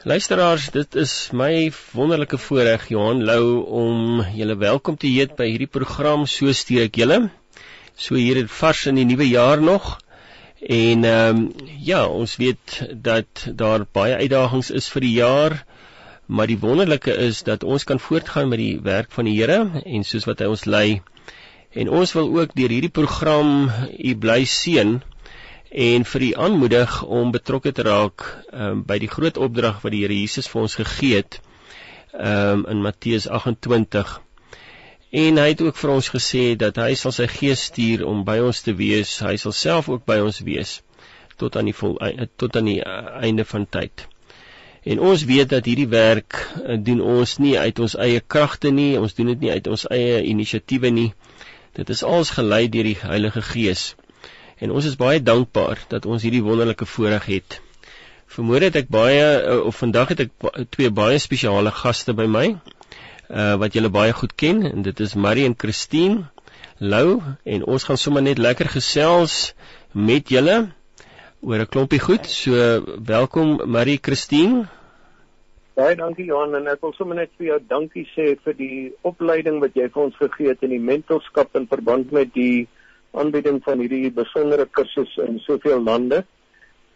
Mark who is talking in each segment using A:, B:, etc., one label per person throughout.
A: Luisteraars, dit is my wonderlike voorreg Johan Lou om julle welkom te heet by hierdie program So stuur ek julle. So hier het vars in die nuwe jaar nog. En ehm um, ja, ons weet dat daar baie uitdagings is vir die jaar, maar die wonderlike is dat ons kan voortgaan met die werk van die Here en soos wat hy ons lei. En ons wil ook deur hierdie program u bly seën en vir u aanmoedig om betrokke te raak um, by die groot opdrag wat die Here Jesus vir ons gegee het um, in Matteus 28. En hy het ook vir ons gesê dat hy sal sy gees stuur om by ons te wees. Hy sal self ook by ons wees tot aan die vol, tot aan die uh, einde van tyd. En ons weet dat hierdie werk uh, doen ons nie uit ons eie kragte nie, ons doen dit nie uit ons eie inisiatiewe nie. Dit is alles gelei deur die Heilige Gees. En ons is baie dankbaar dat ons hierdie wonderlike voorreg het. Vermoed het ek baie eh, of vandag het ek twee baie spesiale gaste by my uh wat julle baie goed ken en dit is Marie en Christine Lou en ons gaan sommer net lekker gesels met julle oor 'n klompie goed. So welkom Marie Christine.
B: Baie dankie Johan en ek wil sommer net vir jou dankie sê vir die opleiding wat jy vir ons gegee het in die mentorskap in verband met die aanbieding van hierdie besondere kursus in soveel lande.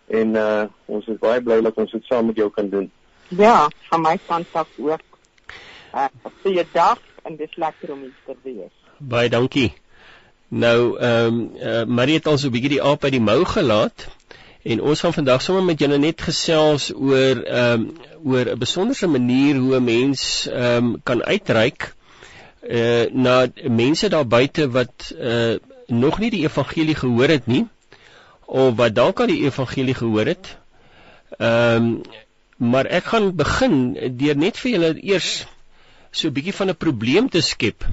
B: En uh ons is baie bly dat ons dit saam met jou kan doen.
C: Ja, van my kant af ook. Uh vir jou dag en dis lekker om hier te wees.
A: Baie dankie. Nou ehm um, uh, Marie het al so 'n bietjie die aap by die mou gelaat en ons gaan vandag sommer met julle net gesels oor ehm um, oor 'n besonderse manier hoe 'n mens ehm um, kan uitreik uh na mense daar buite wat uh nog nie die evangelie gehoor het nie of wat dalk al die evangelie gehoor het. Ehm um, maar ek gaan begin deur net vir julle eers so 'n bietjie van 'n probleem te skep.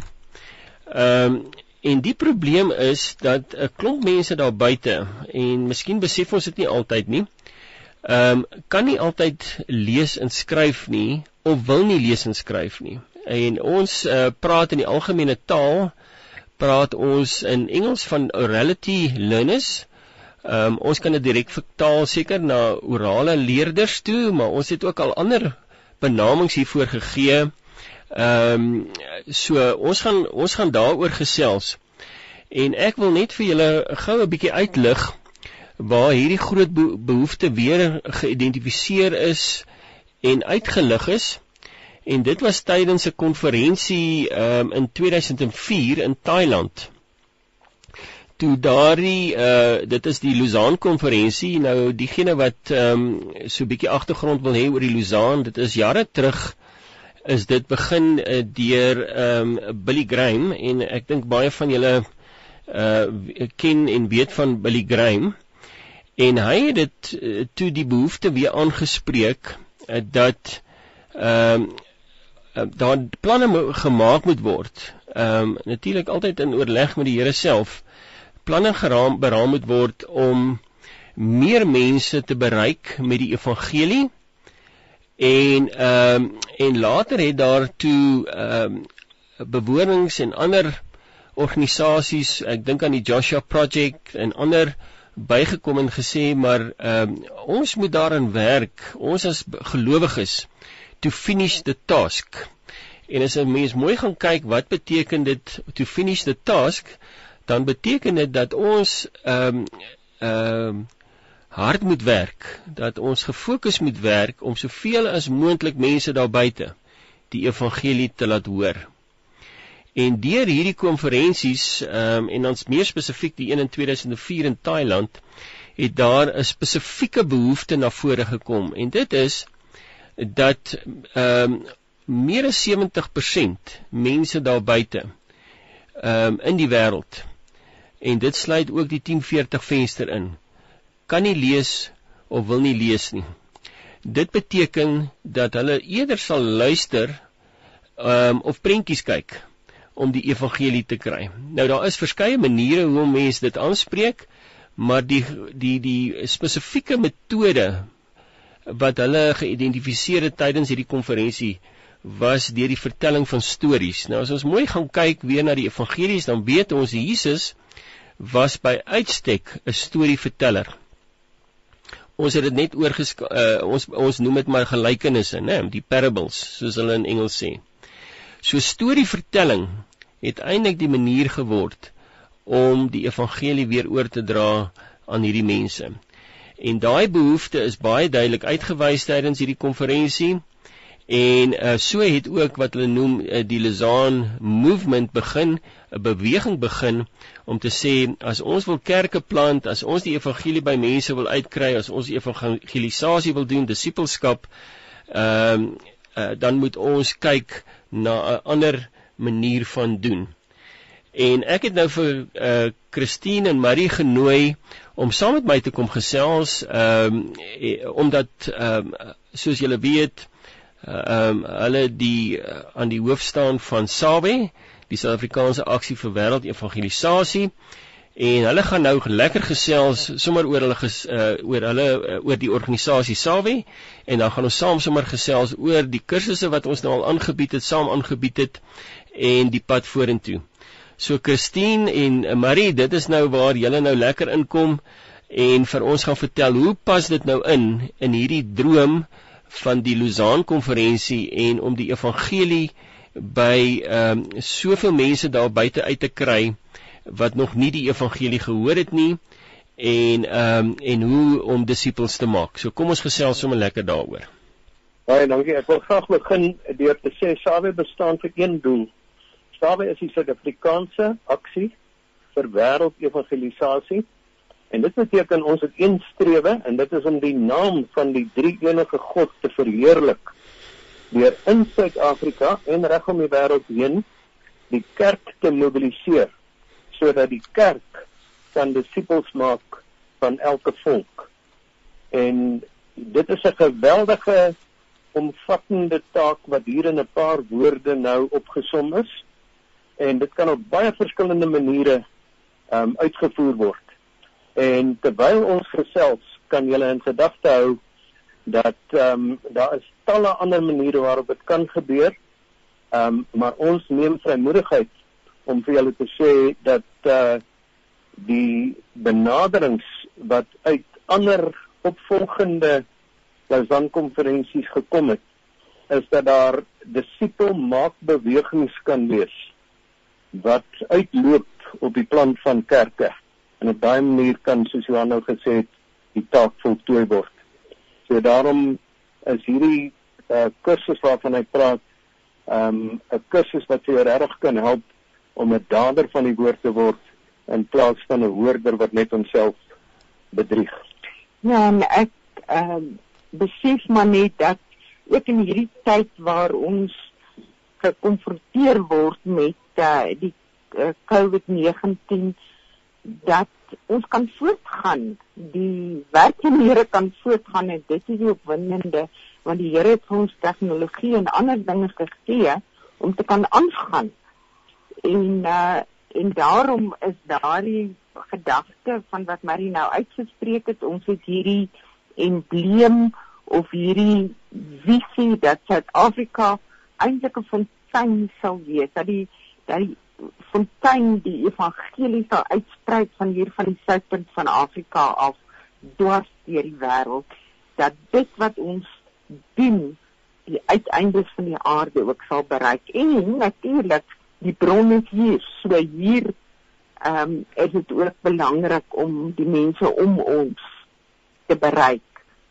A: Ehm um, en die probleem is dat 'n klomp mense daar buite en miskien besef ons dit nie altyd nie. Ehm um, kan nie altyd lees en skryf nie of wil nie lees en skryf nie. En ons uh, praat in die algemene taal praat ons in Engels van orality learners. Ehm um, ons kan dit direk vertaal seker na orale leerders toe, maar ons het ook al ander benamings hiervoor gegee. Ehm um, so ons gaan ons gaan daaroor gesels. En ek wil net vir julle gou 'n bietjie uitlig waar hierdie groot behoefte weer geïdentifiseer is en uitgelig is en dit was tydens 'n konferensie um, in 2004 in Thailand. Toe daardie uh dit is die Lausanne konferensie nou diegene wat um so 'n bietjie agtergrond wil hê oor die Lausanne dit is jare terug is dit begin uh, deur um Billy Graham. En ek dink baie van julle uh ken en weet van Billy Graham. En hy het dit uh, toe die behoefte weer aangespreek uh, dat ehm um, uh, daar planne gemaak moet word. Ehm um, natuurlik altyd in oorleg met die Here self. Planne geraam beraam moet word om meer mense te bereik met die evangelie. En ehm um, en later het daar toe ehm um, bewonings en ander organisasies, ek dink aan die Joshua Project en ander bygekom en gesê maar ehm um, ons moet daarin werk. Ons as gelowiges to finish the task. En as 'n mens mooi gaan kyk wat beteken dit to finish the task, dan beteken dit dat ons ehm um, ehm um, hard moet werk, dat ons gefokus moet werk om soveel as moontlik mense daar buite die evangelie te laat hoor. En deur hierdie konferensies ehm um, en dan meer spesifiek die een in 2004 in Thailand het daar 'n spesifieke behoefte na vore gekom en dit is dat ehm um, meer as 70% mense daar buite ehm um, in die wêreld en dit sluit ook die 1040 venster in kan nie lees of wil nie lees nie. Dit beteken dat hulle eerder sal luister ehm um, of prentjies kyk om die evangelie te kry. Nou daar is verskeie maniere hoe mense dit aanspreek, maar die die die spesifieke metode wat hulle geïdentifiseer het tydens hierdie konferensie was deur die vertelling van stories. Nou as ons mooi gaan kyk weer na die evangelies, dan weet ons Jesus was by uitstek 'n storieverteller. ons het dit net oorgesk uh, ons ons noem dit maar gelykenisse, né, die parables soos hulle in Engels sê. So storievertelling het eintlik die manier geword om die evangelie weer oor te dra aan hierdie mense. En daai behoefte is baie duidelik uitgewys tydens hierdie konferensie En uh, so het ook wat hulle noem uh, die Lausanne movement begin, 'n beweging begin om te sê as ons wil kerke plant, as ons die evangelie by mense wil uitkry, as ons evangelisasie wil doen, disipelskap, ehm uh, uh, dan moet ons kyk na 'n ander manier van doen. En ek het nou vir uh Christine en Marie genooi om saam met my te kom gesels ehm um, omdat ehm um, soos julle weet ehm uh, um, hulle die uh, aan die hoof staan van SABE, die Suid-Afrikaanse Aksie vir Wêreld Evangelisasie en hulle gaan nou lekker gesels sommer oor hulle ges, uh, oor hulle uh, oor die organisasie SABE en dan gaan ons saam sommer gesels oor die kursusse wat ons nou al aangebied het, saam aangebied het en die pad vorentoe. So Christine en Marie, dit is nou waar julle nou lekker inkom en vir ons gaan vertel hoe pas dit nou in in hierdie droom van die Lausanne konferensie en om die evangelie by ehm um, soveel mense daar buite uit te kry wat nog nie die evangelie gehoor het nie en ehm um, en hoe om disippels te maak. So kom ons gesels sommer lekker daaroor.
B: Baie dankie. Ek wil graag begin deur te sê Sawe bestaan vir een doel. Sawe is die Suid-Afrikaanse aksie vir wêreldevangelisasie En dit beteken ons het een strewe en dit is om die naam van die drie enige God te verheerlik. Deur in Suid-Afrika en regom die wêreld heen die kerk te mobiliseer sodat die kerk kan disippels maak van elke volk. En dit is 'n geweldige omvattende taak wat hier in 'n paar woorde nou opgesom is en dit kan op baie verskillende maniere ehm um, uitgevoer word. En terwyl ons gesels, kan julle in gedagte hou dat ehm um, daar is talle ander maniere waarop dit kan gebeur. Ehm um, maar ons neem vrymoedigheid om vir julle te sê dat eh uh, die benaderings wat uit ander opvolgende Lausanne konferensies gekom het, is dat daar disipel maak bewegings kan wees wat uitloop op die plan van kerke en op daai manier kan soos Johan nou gesê het die taak voltooi word. So daarom is hierdie uh, kursus waarvan hy praat ehm, 'n um, kursus wat jou regtig kan help om 'n dader van die woord te word in plaas van 'n hoorder wat net homself bedrieg.
C: Ja, ek ehm uh, besef maar net dat ook in hierdie tyd waar ons gekonfronteer word met uh, die uh, COVID-19 dat ons kan voortgaan die werknemere kan voortgaan en dit is die opwindende want die Here het ons tegnologie en ander dinge gegee om te kan aangaan. En uh, en daarom is daardie gedagte van wat Marie nou uitgespreek het ons het hierdie embleem of hierdie visie dat Suid-Afrika eintlik 'n fontein sal wees dat die dat die fontein die evangelie sal uitsprei van hier van die suidpunt van Afrika af dwars deur die wêreld dat dit wat ons doen die uiteindes van die aarde ook sal bereik en natuurlik die bron is hier so hier ehm um, is dit ook belangrik om die mense om ons te bereik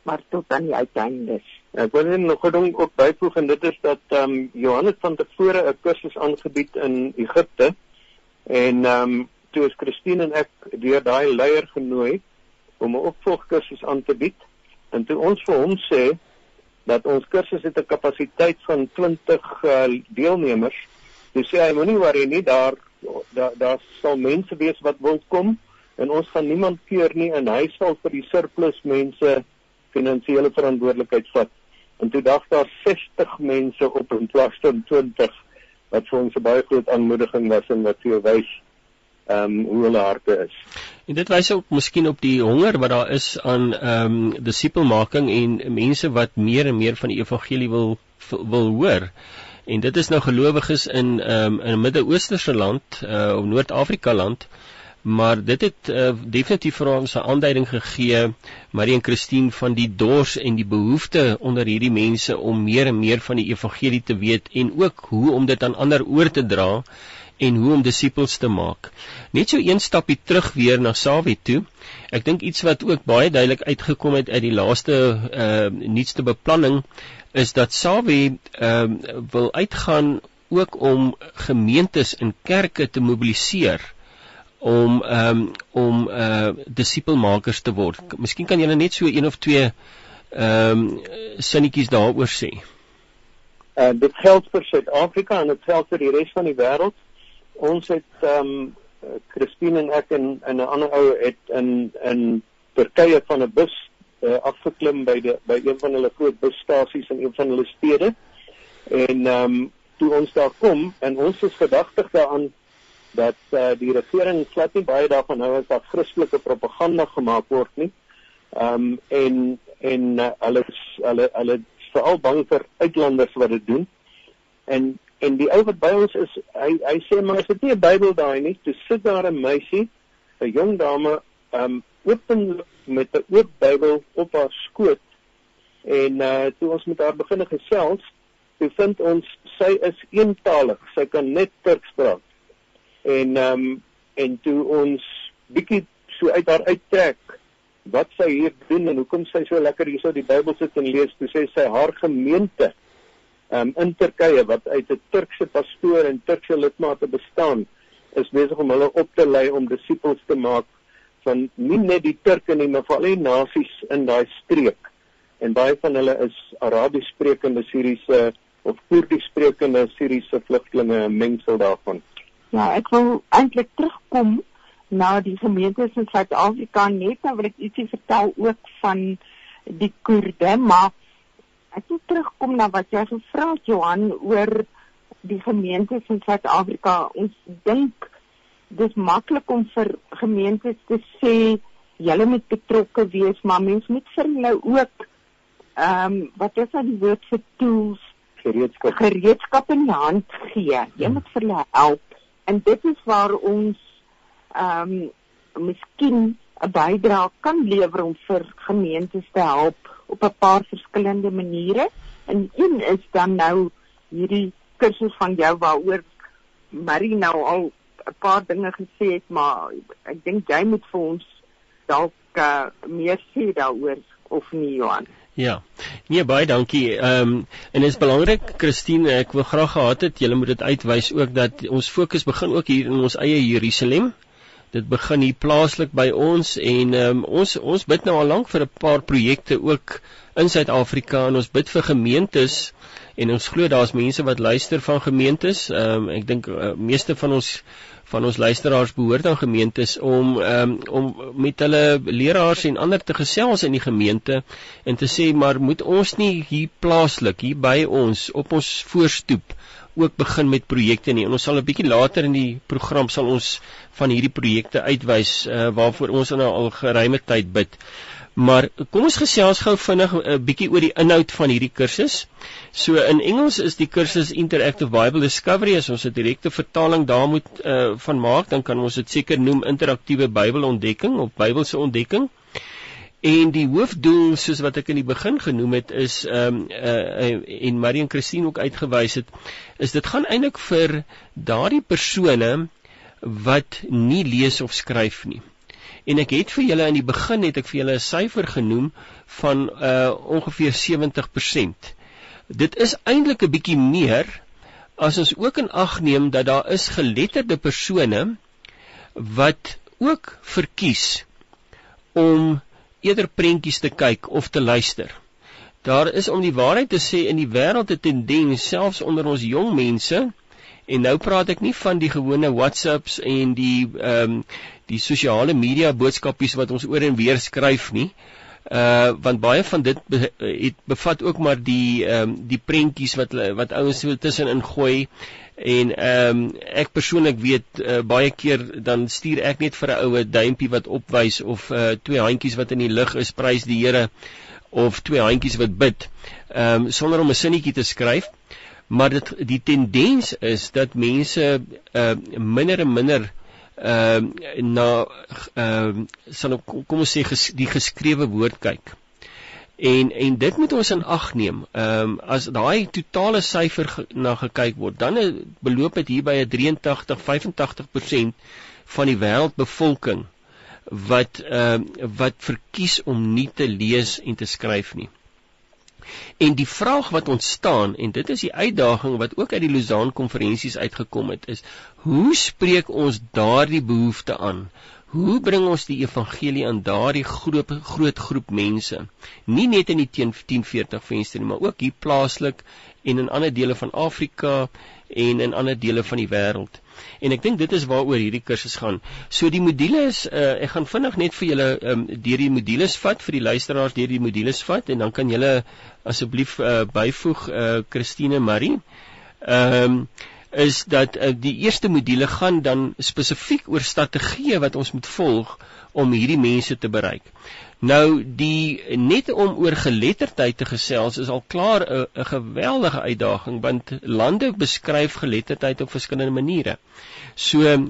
C: maar tot aan die uiteindes.
B: Ek wil net nog 'n ding ook byvoeg en dit is dat ehm um, Johannes van tevore 'n kursus aangebied in Egipte en ehm um, toe is Christine en ek deur daai leier genooi om 'n opvolgkursus aan te bied en toe ons vir hom sê dat ons kursus het 'n kapasiteit van 20 uh, eh, deelnemers, dis sê hy moenie worry nie, daar daar daar sal mense wees wat wil kom en ons gaan niemand keer nie en hy sal vir die surplus mense finansiële verantwoordelikheid vat. En toe dag daar 60 mense op in plaas van 20 wat vir ons 'n baie groot aanmoediging was en wat vir wys ehm um, hoe hulle harte is.
A: En dit wys ook miskien op die honger wat daar is aan ehm um, disipelmaking en mense wat meer en meer van die evangelie wil wil hoor. En dit is nou gelowiges in ehm um, in Midde-Oosterse land, uh of Noord-Afrika land maar dit het uh, definitief vir ons 'n aanduiding gegee Marie en Christine van die dors en die behoefte onder hierdie mense om meer en meer van die evangelie te weet en ook hoe om dit aan ander oor te dra en hoe om disippels te maak. Net so een stapie terug weer na Sawie toe. Ek dink iets wat ook baie duidelik uitgekom het uit die laaste uh nuutste beplanning is dat Sawie ehm uh, wil uitgaan ook om gemeentes en kerke te mobiliseer om um, om uh disipelmakers te word. Miskien kan julle net so een of twee ehm um, sinnetjies daaroor sê.
B: Uh dit geld vir Suid-Afrika en dit geld vir die res van die wêreld. Ons het ehm um, Christine en ek en 'n ander ou het in in Turkye van 'n bus uh, afgeklim by die by een van hulle groot busstasies in een van hulle stede. En ehm um, toe ons daar kom en ons is gedagtig daaraan dat uh, die regering glad nie baie daarvan hou as dat Christelike propaganda gemaak word nie. Ehm um, en en uh, hulle hulle hulle veral bang vir uitlanders wat dit doen. En en die ou wat by ons is, hy hy sê maar as dit nie 'n Bybel daai nie, toe sit daar 'n meisie, 'n jong dame, ehm um, open met 'n oop Bybel op haar skoot. En uh toe ons met haar begin gesels, toe vind ons sy is eentalig. Sy kan net Turks praat en ehm um, en toe ons bietjie so uit haar uittrek wat sy hier doen en hoekom sy so lekker hierso die Bybel sit en lees, toe sê sy haar gemeente ehm um, in Turkye wat uit 'n Turkse pastoor en Turkse lidmate bestaan, is besig om hulle op te lei om disippels te maak van nie net die Turke nie, maar veral die nasies in daai streek. En baie van hulle is Arabies sprekende Siriëse of Koerdies sprekende Siriëse vlugtelinge, 'n mengsel daarvan.
C: Ja, ek wil eintlik terugkom na die gemeentes in Suid-Afrika net nou wil ek ietsie vertel ook van die Koerde, maar ek wil terugkom na wat jy gevra het Johan oor die gemeentes in Suid-Afrika. Ons dink dis maklik om vir gemeentes te sê julle moet betrokke wees, maar mens moet vir hulle ook ehm um, wat is dan die woord vir tools
B: gereedskap
C: gereedskap in die hand gee. Jy hmm. moet vir hulle help En dit is waar ons ehm um, miskien 'n bydrae kan lewer om vir gemeentes te help op 'n paar verskillende maniere. En een is dan nou hierdie kursus van jou waaroor Marie nou al 'n paar dinge gesê het, maar ek dink jy moet vir ons dalk uh, meer sê daaroor of nie Johan.
A: Ja. Nee, baie dankie. Ehm um, en dit is belangrik Christine, ek wil graag gehad het julle moet dit uitwys ook dat ons fokus begin ook hier in ons eie Jerusalem. Dit begin hier plaaslik by ons en ehm um, ons ons bid nou al lank vir 'n paar projekte ook in Suid-Afrika en ons bid vir gemeentes en ons glo daar's mense wat luister van gemeentes. Ehm um, ek dink uh, meeste van ons van ons luisteraars behoort aan gemeentes om um, om met hulle leraars en ander te gesels in die gemeente en te sê maar moet ons nie hier plaaslik hier by ons op ons voorstoep ook begin met projekte nie en ons sal 'n bietjie later in die program sal ons van hierdie projekte uitwys uh, waarvoor ons nou al geruime tyd bid. Maar kom ons gesels gou vinnig 'n uh, bietjie oor die inhoud van hierdie kursus. So in Engels is die kursus Interactive Bible Discovery as ons 'n direkte vertaling daar moet uh, van maak, dan kan ons dit seker noem interaktiewe Bybelontdekking of Bybelse ontdekking. En die hoofdoel soos wat ek in die begin genoem het is ehm um, uh, en Marie en Christine ook uitgewys het, is dit gaan eintlik vir daardie persone wat nie lees of skryf nie en ek het vir julle in die begin het ek vir julle 'n syfer genoem van uh ongeveer 70%. Dit is eintlik 'n bietjie meer as ons ook in ag neem dat daar is geletterde persone wat ook verkies om eerder prentjies te kyk of te luister. Daar is om die waarheid te sê in die wêreld 'n tendens selfs onder ons jong mense En nou praat ek nie van die gewone WhatsApps en die ehm um, die sosiale media boodskapies wat ons oor en weer skryf nie. Uh want baie van dit be, het bevat ook maar die ehm um, die prentjies wat wat ouens so tussenin gooi en ehm um, ek persoonlik weet uh, baie keer dan stuur ek net vir 'n oue duimpie wat opwys of uh twee handjies wat in die lug is prys die Here of twee handjies wat bid ehm um, sonder om 'n sinnetjie te skryf maar dit die tendens is dat mense uh minder en minder uh, na ehm uh, sal kom ons sê ges, die geskrewe woord kyk. En en dit moet ons in ag neem. Ehm um, as daai totale syfer ge, na gekyk word, dan beloop dit hier by 'n 83 85% van die wêreldbevolking wat ehm uh, wat verkies om nie te lees en te skryf nie. En die vraag wat ontstaan en dit is die uitdaging wat ook uit die Lausanne konferensies uitgekom het is hoe spreek ons daardie behoefte aan? Hoe bring ons die evangelie aan daardie groot groot groep mense? Nie net in die 1040 venster nie, maar ook hier plaaslik en in ander dele van Afrika en in ander dele van die wêreld. En ek dink dit is waaroor hierdie kursus gaan. So die modules, uh, ek gaan vinnig net vir julle um, deur die modules vat vir die luisteraars deur die modules vat en dan kan julle asseblief uh, byvoeg uh, Christine Marie. Ehm um, is dat uh, die eerste module gaan dan spesifiek oor strategieë wat ons moet volg om hierdie mense te bereik. Nou die net om oor geletterdheid te gesels is al klaar 'n geweldige uitdaging want lande beskryf geletterdheid op verskillende maniere. So ehm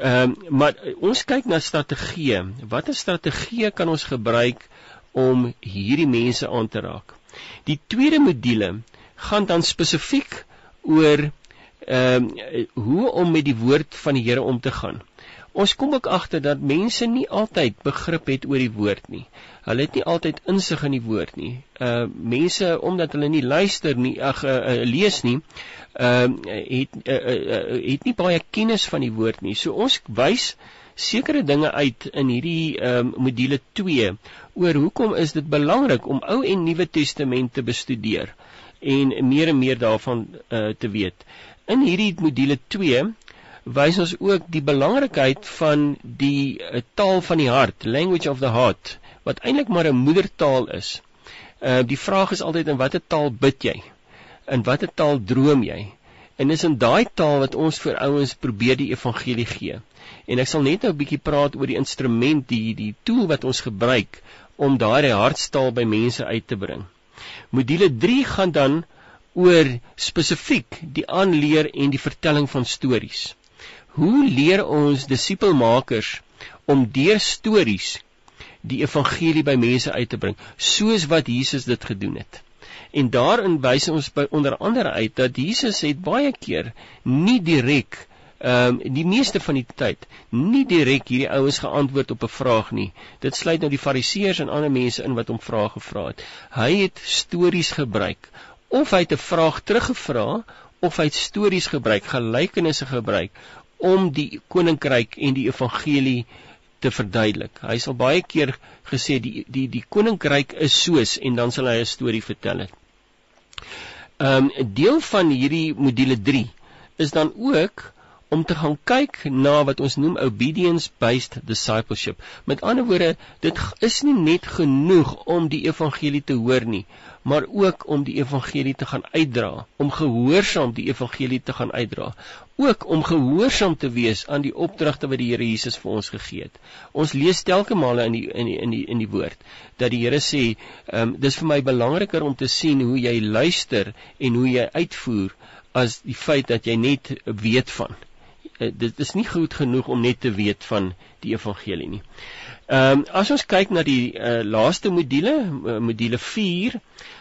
A: um, maar ons kyk na strategieë. Watter strategieë kan ons gebruik om hierdie mense aan te raak? Die tweede module gaan dan spesifiek oor ehm um, hoe om met die woord van die Here om te gaan. Ons kom ook agter dat mense nie altyd begrip het oor die woord nie. Hulle het nie altyd insig in die woord nie. Uh mense omdat hulle nie luister nie, ag uh, uh, lees nie, uh, het uh, uh, het nie baie kennis van die woord nie. So ons wys sekere dinge uit in hierdie ehm um, module 2 oor hoekom is dit belangrik om Ou en Nuwe Testament te bestudeer en meer en meer daarvan uh, te weet. In hierdie module wys ons ook die belangrikheid van die uh, taal van die hart, language of the heart, wat eintlik maar 'n moedertaal is. Uh die vraag is altyd in watter taal bid jy? In watter taal droom jy? En is in daai taal wat ons vir ouens probeer die evangelie gee. En ek sal net nou 'n bietjie praat oor die instrument, die die tool wat ons gebruik om daardie hartstaal by mense uit te bring. Module 3 gaan dan oor spesifiek die aanleer en die vertelling van stories. Hoe leer ons disipelmakers om deur stories die evangelie by mense uit te bring soos wat Jesus dit gedoen het? En daarin wys ons by onder andere uit dat Jesus het baie keer nie direk ehm um, die meeste van die tyd nie direk hierdie ouens geantwoord op 'n vraag nie. Dit sluit nou die fariseërs en ander mense in wat hom vrae gevra het. Hy het stories gebruik of hy het 'n vraag teruggevra of hy stories gebruik, gelykenisse gebruik om die koninkryk en die evangelie te verduidelik. Hy sal baie keer gesê die die die koninkryk is soos en dan sal hy 'n storie vertel het. Ehm um, deel van hierdie module 3 is dan ook om te gaan kyk na wat ons noem obedience based discipleship. Met ander woorde, dit is nie net genoeg om die evangelie te hoor nie, maar ook om die evangelie te gaan uitdra, om gehoorsaam die evangelie te gaan uitdra, ook om gehoorsaam te wees aan die opdragte wat die Here Jesus vir ons gegee het. Ons lees telke male in die in die in die in die woord dat die Here sê, ehm um, dis vir my belangriker om te sien hoe jy luister en hoe jy uitvoer as die feit dat jy net weet van uh, dit is nie goed genoeg om net te weet van die evangelie nie. Ehm um, as ons kyk na die uh, laaste module, uh, module 4,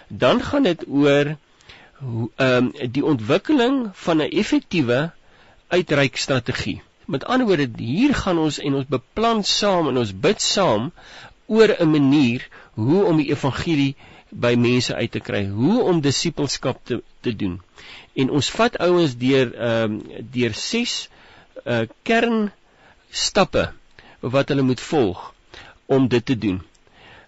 A: dan gaan dit oor ehm um, die ontwikkeling van 'n effektiewe uitreikstrategie. Met ander woorde, hier gaan ons en ons beplan saam en ons bid saam oor 'n manier hoe om die evangelie by mense uit te kry, hoe om disippelskap te te doen. En ons vat ouens deur ehm um, deur 6 uh kernstappe wat hulle moet volg om dit te doen.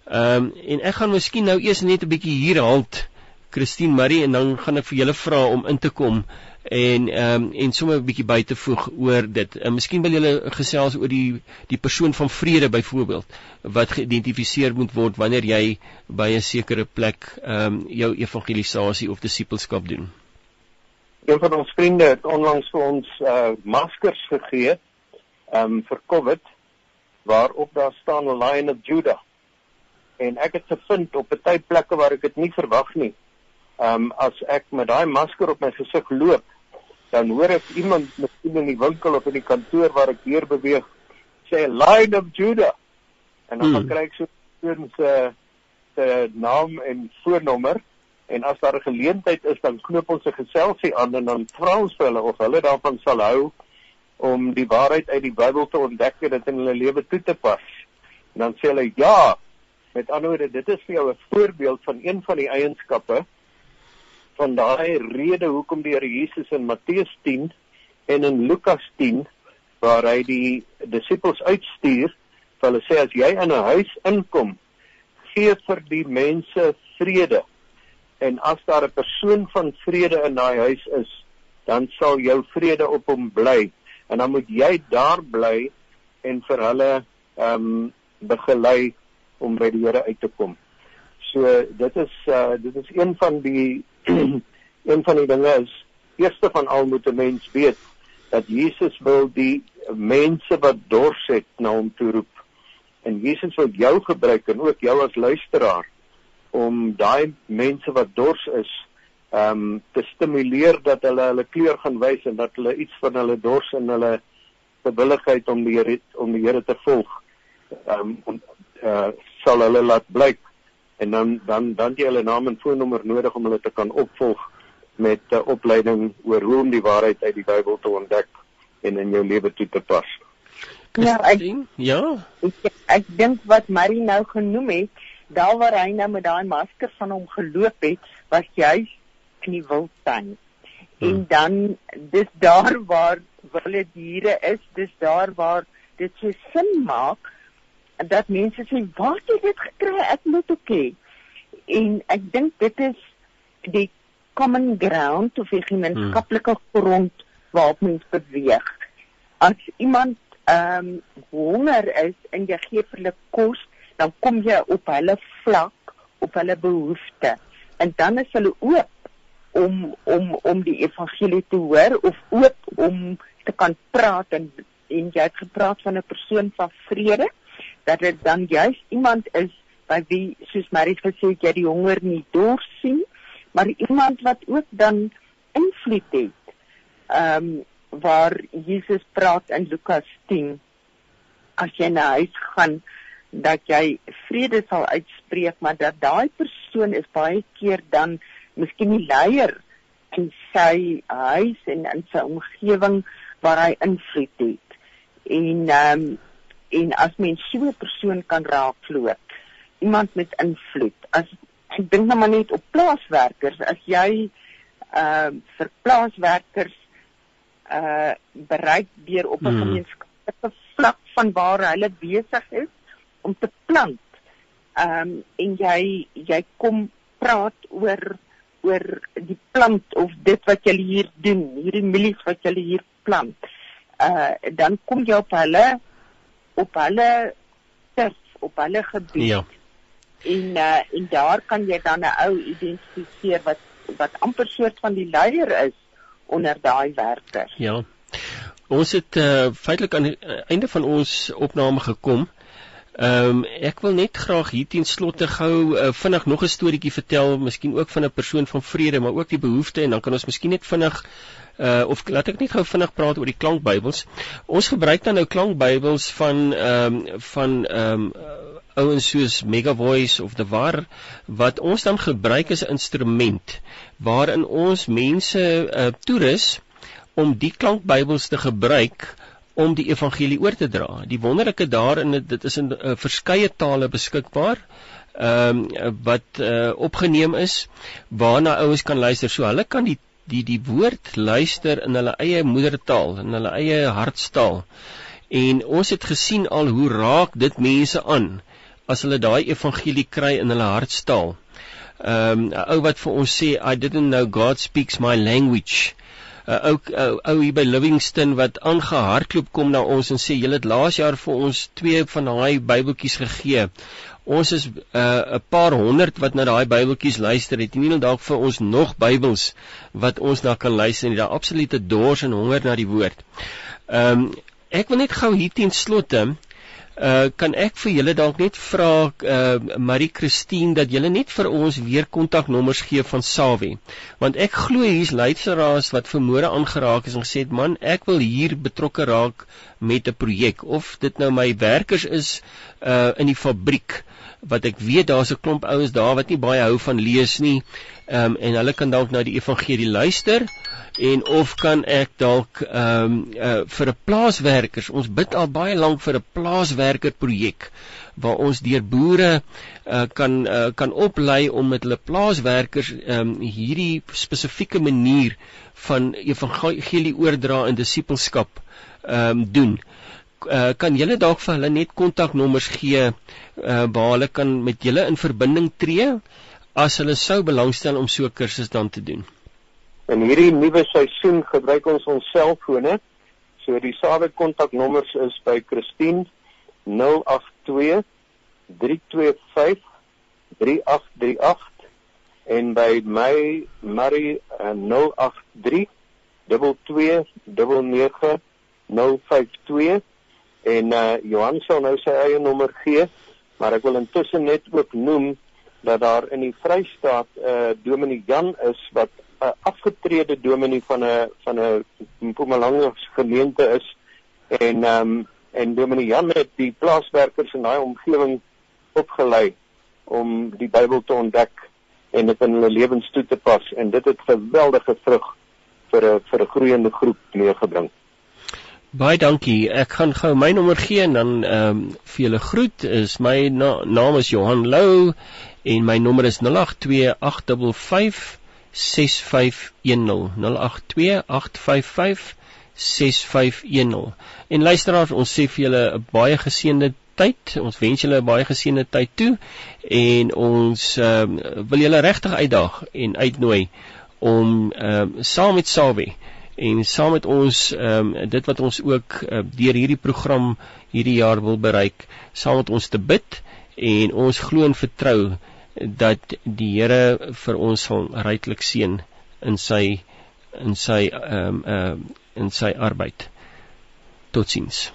A: Ehm um, en ek gaan miskien nou eers net 'n bietjie hier halt Christine Marie en dan gaan ek vir julle vra om in te kom en ehm um, en sommer 'n bietjie by te voeg oor dit. En miskien wil julle gesels oor die die persoon van vrede byvoorbeeld wat geïdentifiseer moet word wanneer jy by 'n sekere plek ehm um, jou evangelisasie of disippelskap doen
B: een van ons vriende het onlangs vir ons uh maskers gegee um vir COVID waarop daar staan Lion of Judah. En ek het gevind op 'n tyd plekke waar ek dit nie verwag nie. Um as ek met daai masker op my gesig loop, dan hoor ek iemand miskien in die winkel of in die kantoor waar ek deur beweeg sê Lion of Judah en dan hmm. kry ek so 'n se se naam en voornommer en as daar 'n geleentheid is dan knoop ons 'n geselsie aan en dan vra ons vir hulle of hulle daarvan sal hou om die waarheid uit die Bybel te ontdek en dit in hulle lewe toe te pas. En dan sê hulle ja. Met ander woorde, dit is vir jou 'n voorbeeld van een van die eienskappe van daai rede hoekom die Here Jesus in Matteus 10 en in Lukas 10 waar hy die disippels uitstuur, vir hulle sê as jy in 'n huis inkom, gee vir die mense vrede. En as daar 'n persoon van vrede in daai huis is, dan sal jou vrede op hom bly en dan moet jy daar bly en vir hulle ehm um, begelei om by die Here uit te kom. So dit is uh dit is een van die een van die dinge is eerste van al moet 'n mens weet dat Jesus wil die mense wat dors het na hom toe roep. En Jesus wil jou gebruik en ook jou as luisteraar om daai mense wat dors is ehm um, te stimuleer dat hulle hulle kleur gaan wys en dat hulle iets van hulle dors en hulle bewilligheid om die Here om die Here te volg ehm um, uh, sal hulle laat blyk en dan dan dan jy hulle naam en foonnommer nodig om hulle te kan opvolg met 'n uh, opleiding oor hoe om die waarheid uit die Bybel te ontdek en in jou lewe toe te pas.
C: Ja, ek ja. Ek, ek dink wat Marie nou genoem het, daar waar hy nou met daai masker van hom geloop het, was juist in die wildtuin. Hmm. En dan dis daar waar wilde diere is, dis daar waar dit so sin maak dat mense sê, "Waar het jy dit gekry? Ek moet ook hê." En ek dink dit is die common ground of die gemeenskaplike hmm. grond waarop mens beweeg. As iemand ehm um, honger is en jy gee vir hulle kos, dan kom jy op hulle vlak, op hulle behoeftes. En dan is hulle oop om om om die evangelie te hoor of ook om te kan praat en en jy het gepraat van 'n persoon van vrede dat dit dan juist iemand is by wie soos Marie gesê het jy die honger nie dors sien maar iemand wat ook dan invloed het. Ehm um, waar Jesus praat in Lukas 10 as jy na huis gaan dat jy vrede sal uitspreek maar dat daai persoon is baie keer dan miskien die leier in sy huis en in sy omgewing waar hy invloed het. En ehm um, en as mens so 'n persoon kan raakloop, iemand met invloed. As ek dink nou maar net op plaaswerkers, as jy ehm uh, vir plaaswerkers uh bereik deur op 'n hmm. gemeenskaplike vlak van waar hulle besig is om te plant. Ehm um, en jy jy kom praat oor oor die plant of dit wat jy hier doen, hierdie mielies wat jy hier plant. Uh dan kom jy op hulle op hulle turf, op hulle gebied. Ja. En uh en daar kan jy dan 'n ou identifiseer wat wat amper soort van die leier is onder daai werkers.
A: Ja. Ons het uh feitelik aan die uh, einde van ons opname gekom. Ehm um, ek wil net graag hier teen slotte gou uh, vinnig nog 'n storieetjie vertel, miskien ook van 'n persoon van vrede, maar ook die behoefte en dan kan ons miskien net vinnig uh of laat ek net gou vinnig praat oor die klankbybels. Ons gebruik dan nou klankbybels van ehm um, van ehm um, ouens soos Mega Voice of The War wat ons dan gebruik as 'n instrument waarin ons mense uh toerus om die klankbybels te gebruik om die evangelie oor te dra. Die wonderlike daarin dit is in uh, verskeie tale beskikbaar ehm um, wat uh, opgeneem is waarna ouens kan luister. So hulle kan die die die woord luister in hulle eie moedertaal, in hulle eie hartstaal. En ons het gesien al hoe raak dit mense aan as hulle daai evangelie kry in hulle hartstaal. Ehm um, ou wat vir ons sê I didn't know God speaks my language 'n ou ou hier by Livingston wat aangehardloop kom na ons en sê julle het laas jaar vir ons twee van daai Bybeltjies gegee. Ons is 'n uh, paar honderd wat na daai Bybeltjies luister. Het nie net dalk vir ons nog Bybels wat ons na kan luister nie. Daar absolute dors en honger na die woord. Ehm um, ek wil net gou hier teen slotte uh kan ek vir julle dalk net vra uh Marie Christine dat julle net vir ons weer kontaknommers gee van Sawie. Want ek glo hier's luisteraars wat vermoere aangeraak is en gesê het man, ek wil hier betrokke raak met 'n projek of dit nou my werkers is uh in die fabriek wat ek weet daar's 'n klomp ouens daar wat nie baie hou van lees nie. Ehm um, en hulle kan dalk na die evangelie luister en of kan ek dalk ehm um, uh, vir 'n plaaswerkers ons bid al baie lank vir 'n plaaswerker projek waar ons deur boere uh, kan uh, kan oplei om met hulle plaaswerkers ehm um, hierdie spesifieke manier van evangelie oordra en disippelskap ehm um, doen. Uh, kan julle dalk vir hulle net kontaknommers gee uh, waar hulle kan met julle in verbinding tree as hulle sou belangstel om so 'n kursus dan te doen
B: In hierdie nuwe seisoen gebruik ons ons selfone. So die sawe kontaknommers is by Christine 082 325 3838 en by my Marie 083 2299 052 en uh, Johan sal nou sy eie nommer gee, maar ek wil intussen net ook noem dat daar in die Vrystaat 'n uh, Dominee Jan is wat 'n afgetrede dominee van 'n van 'n Mpumalanga gemeente is en ehm um, en dominee Jan het die plaaswerkers in daai omgewing opgelei om die Bybel te ontdek en dit in hulle lewens toe te pas en dit het geweldige vrug vir 'n vir 'n groeiende groep meegebring.
A: Baie dankie. Ek gaan gou my nommer gee en dan ehm um, vir julle groet. Is my na naam is Johan Lou en my nommer is 082855 0828556510 en luisteraars ons sê vir julle 'n baie geseënde tyd ons wens julle 'n baie geseënde tyd toe en ons um, wil julle regtig uitdaag en uitnooi om um, saam met Sawie en saam met ons um, dit wat ons ook uh, deur hierdie program hierdie jaar wil bereik saam met ons te bid en ons glo en vertrou dat die Here vir ons sal ryklik seën in sy in sy ehm um, ehm uh, in sy arbeid. Totsiens.